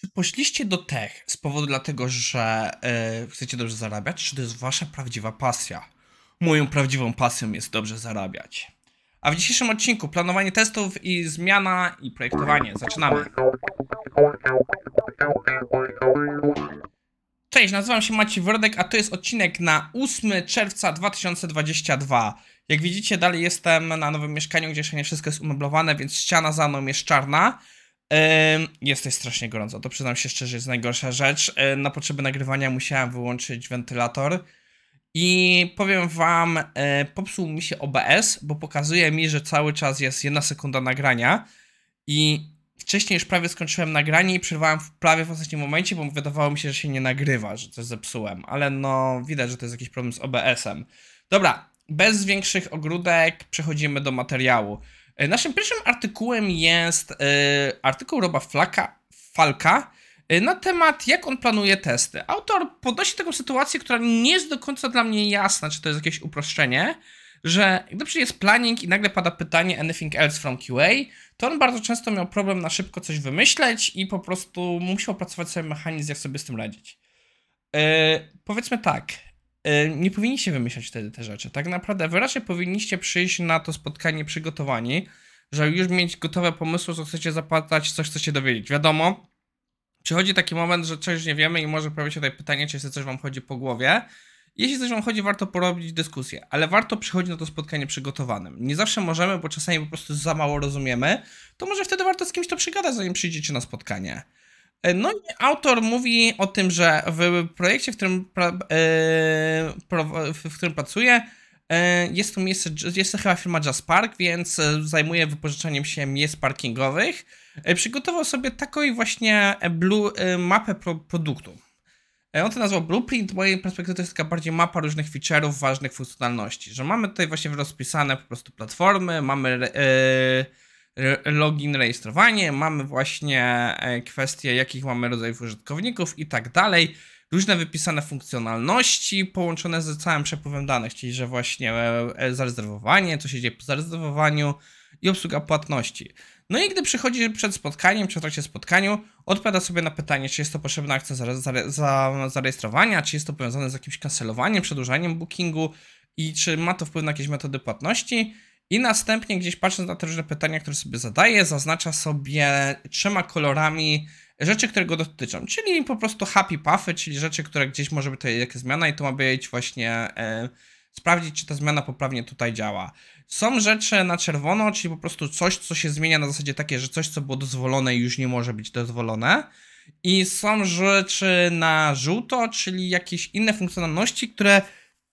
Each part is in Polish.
Czy poszliście do tech z powodu dlatego, że e, chcecie dobrze zarabiać, czy to jest wasza prawdziwa pasja? Moją prawdziwą pasją jest dobrze zarabiać. A w dzisiejszym odcinku planowanie testów i zmiana i projektowanie. Zaczynamy. Cześć, nazywam się Maciej Wrodek, a to jest odcinek na 8 czerwca 2022. Jak widzicie, dalej jestem na nowym mieszkaniu, gdzie jeszcze nie wszystko jest umeblowane, więc ściana za mną jest czarna. Jest tutaj strasznie gorąco, to przyznam się szczerze, jest najgorsza rzecz. Ym, Na potrzeby nagrywania musiałem wyłączyć wentylator. I powiem wam, e, popsuł mi się OBS, bo pokazuje mi, że cały czas jest jedna sekunda nagrania. I wcześniej już prawie skończyłem nagranie i przerwałem w prawie w ostatnim momencie, bo wydawało mi się, że się nie nagrywa, że coś zepsułem. Ale no, widać, że to jest jakiś problem z OBS-em. Dobra, bez większych ogródek przechodzimy do materiału. E, Naszym pierwszym artykułem jest e, artykuł Roba Flaka, Falka e, na temat, jak on planuje testy. Autor podnosi taką sytuację, która nie jest do końca dla mnie jasna, czy to jest jakieś uproszczenie, że gdy jest planning i nagle pada pytanie anything else from QA, to on bardzo często miał problem na szybko coś wymyśleć i po prostu musiał opracować sobie mechanizm, jak sobie z tym radzić. E, powiedzmy tak, nie powinniście wymyślać wtedy te rzeczy. Tak naprawdę wy raczej powinniście przyjść na to spotkanie przygotowani, żeby już mieć gotowe pomysły, co chcecie zapytać, coś chcecie dowiedzieć. Wiadomo, przychodzi taki moment, że coś nie wiemy i może pojawić się tutaj pytanie, czy coś wam chodzi po głowie. Jeśli coś wam chodzi, warto porobić dyskusję, ale warto przychodzić na to spotkanie przygotowanym. Nie zawsze możemy, bo czasami po prostu za mało rozumiemy, to może wtedy warto z kimś to przygadać, zanim przyjdziecie na spotkanie. E, No i autor mówi o tym, że w projekcie, w którym, pra, e, w którym pracuje, jest to miejsce, jest to chyba firma Jazz Park, więc e, zajmuje wypożyczaniem się miejsc parkingowych. Przygotował sobie taką właśnie blue, mapę pro, produktu. On to nazwał Blueprint, mojej perspektywy to jest taka bardziej mapa różnych feature'ów, ważnych funkcjonalności, że mamy tutaj właśnie rozpisane po prostu platformy, mamy re- login, rejestrowanie, mamy właśnie e, kwestie, jakich mamy rodzajów użytkowników i tak dalej, różne wypisane funkcjonalności połączone z całym przepływem danych, czyli że właśnie e, e, zarezerwowanie, co się dzieje po zarezerwowaniu i obsługa płatności. No i gdy przychodzi przed spotkaniem, czy w trakcie spotkaniu, odpowiada sobie na pytanie, czy jest to potrzebna akcja zare- zare- za- zarejestrowania, czy jest to powiązane z jakimś kancelowaniem, przedłużaniem bookingu i czy ma to wpływ na jakieś metody płatności. I następnie gdzieś patrząc na te różne pytania, które sobie zadaje, zaznacza sobie trzema kolorami rzeczy, które go dotyczą, czyli po prostu happy puffy, czyli rzeczy, które gdzieś może być tutaj jakaś zmiana i to ma być właśnie e, sprawdzić, czy ta zmiana poprawnie tutaj działa. Są rzeczy na czerwono, czyli po prostu coś, co się zmienia na zasadzie takie, że coś, co było dozwolone już nie może być dozwolone. I są rzeczy na żółto, czyli jakieś inne funkcjonalności, które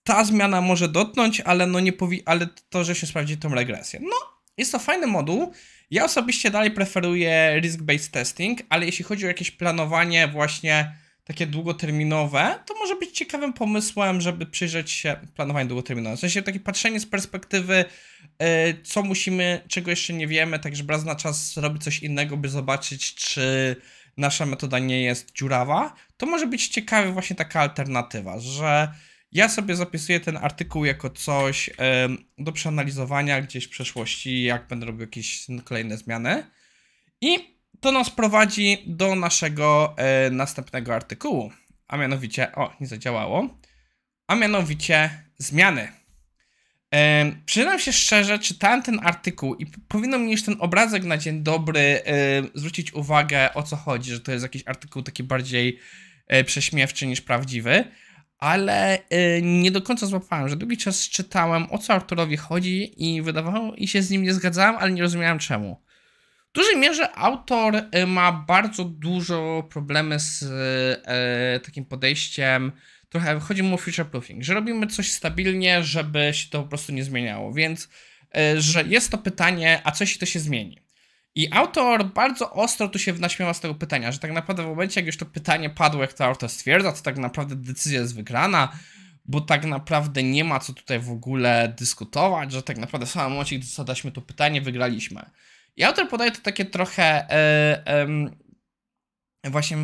ta zmiana może dotknąć, ale no nie powi- ale to, że się sprawdzi tą regresję. No, jest to fajny moduł. Ja osobiście dalej preferuję risk-based testing, ale jeśli chodzi o jakieś planowanie właśnie takie długoterminowe, to może być ciekawym pomysłem, żeby przyjrzeć się planowaniu długoterminowemu. W sensie takie patrzenie z perspektywy, e, co musimy, czego jeszcze nie wiemy, tak żeby raz na czas zrobić coś innego, by zobaczyć, czy nasza metoda nie jest dziurawa. To może być ciekawa właśnie taka alternatywa, że ja sobie zapisuję ten artykuł jako coś do przeanalizowania gdzieś w przeszłości, jak będę robił jakieś kolejne zmiany. I to nas prowadzi do naszego e, następnego artykułu, a mianowicie, o, nie zadziałało, a mianowicie zmiany. Przyznam się szczerze, czytałem ten artykuł i powinno mi już ten obrazek na dzień dobry zwrócić uwagę o co chodzi, że to jest jakiś artykuł taki bardziej e, prześmiewczy niż prawdziwy, ale e, nie do końca złapałem, że długi czas czytałem o co Arturowi chodzi i wydawało i się z nim nie zgadzałem, ale nie rozumiałem czemu. W dużej mierze autor e, ma bardzo dużo problemy z e, takim podejściem. Trochę chodzi mu o future proofing, że robimy coś stabilnie, żeby się to po prostu nie zmieniało. Więc, że jest to pytanie, a co jeśli to się zmieni? I autor bardzo ostro tu się naśmiewa z tego pytania, że tak naprawdę w momencie, jak już to pytanie padło, jak to autor stwierdza, to tak naprawdę decyzja jest wygrana, bo tak naprawdę nie ma co tutaj w ogóle dyskutować, że tak naprawdę w samym momencie, gdy zadaliśmy to pytanie, wygraliśmy. I autor podaje to takie trochę. E, em, właśnie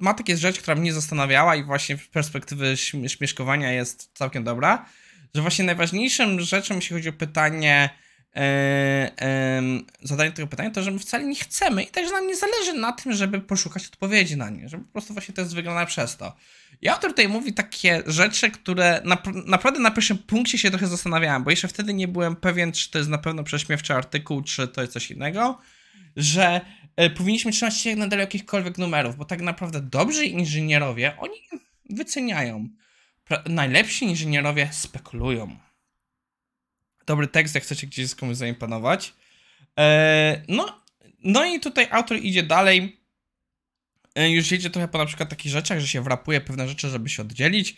ma takie rzecz, która mnie zastanawiała i właśnie z perspektywy śm- śmieszkowania jest całkiem dobra, że właśnie najważniejszym rzeczą, jeśli chodzi o pytanie, zadanie tego pytania, to że my wcale nie chcemy i także nam nie zależy na tym, żeby poszukać odpowiedzi na nie, że po prostu właśnie to jest przez to. I autor tutaj mówi takie rzeczy, które nap- naprawdę na pierwszym punkcie się trochę zastanawiałem, bo jeszcze wtedy nie byłem pewien, czy to jest na pewno prześmiewczy artykuł, czy to jest coś innego, że e, powinniśmy trzymać się nadal jakichkolwiek numerów, bo tak naprawdę dobrzy inżynierowie, oni wyceniają. Najlepsi inżynierowie spekulują. Dobry tekst, jak chcecie gdzieś z komuś zaimponować. E, no, no i tutaj autor idzie dalej. E, już jedzie trochę po na przykład takich rzeczach, że się wrapuje pewne rzeczy, żeby się oddzielić.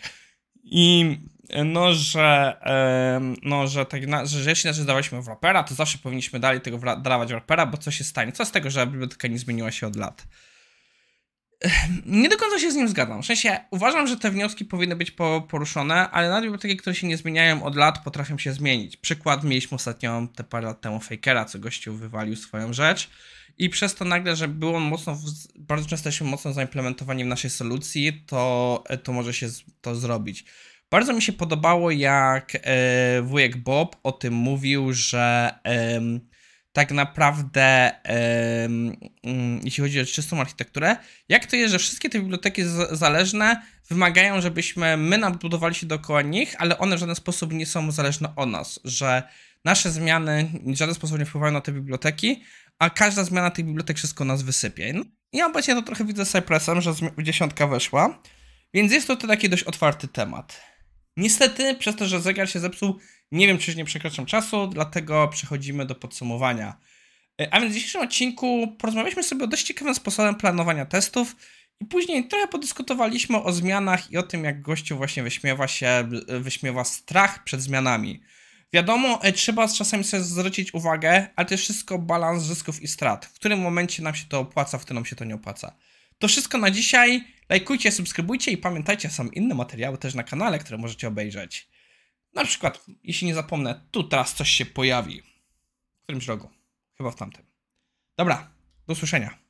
I e, no, że em, no, że tak na, że jeśli nas zdawaliśmy w rapera, to zawsze powinniśmy dalej tego wra- dawać w rapera, bo co się stanie? Co z tego, że biblioteka nie zmieniła się od lat? Nie do końca się z nim zgadzam. W sensie uważam, że te wnioski powinny być po, poruszone, ale nawet biblioteki, które się nie zmieniają od lat, potrafią się zmienić. Przykład mieliśmy ostatnio te parę lat temu Fakera, co gościu wywalił swoją rzecz i przez to nagle, że był on mocno, bardzo często jesteśmy mocno zaimplementowani w naszej solucji, to, to może się to zrobić. Bardzo mi się podobało, jak e, wujek Bob o tym mówił, że em, tak naprawdę, mm, jeśli chodzi o czystą architekturę, jak to jest, że wszystkie te biblioteki zależne wymagają, żebyśmy my nadbudowali się dookoła nich, ale one w żaden sposób nie są zależne od nas, że nasze zmiany w żaden sposób nie wpływają na te biblioteki, a każda zmiana tych bibliotek wszystko nas wysypie. No, ja obecnie to trochę widzę z Cypressem, że dziesiątka weszła, więc jest to taki dość otwarty temat. Niestety, przez to, że zegar się zepsuł, nie wiem, czy już nie przekroczam czasu, dlatego przechodzimy do podsumowania. E, A więc w dzisiejszym odcinku porozmawialiśmy sobie o dość ciekawym sposobem planowania testów i później trochę podyskutowaliśmy o zmianach i o tym, jak gościu właśnie wyśmiewa się, e, wyśmiewa strach przed zmianami. Wiadomo, e, trzeba czasami sobie zwrócić uwagę, ale to jest wszystko balans zysków i strat. W którym momencie nam się to opłaca, w którym nam się to nie opłaca. To wszystko na dzisiaj. Lajkujcie, subskrybujcie i pamiętajcie, są inne materiały też na kanale, które możecie obejrzeć. Na przykład, jeśli nie zapomnę, tu teraz coś się pojawi. W którymś rogu. Chyba w tamtym. Dobra, do usłyszenia.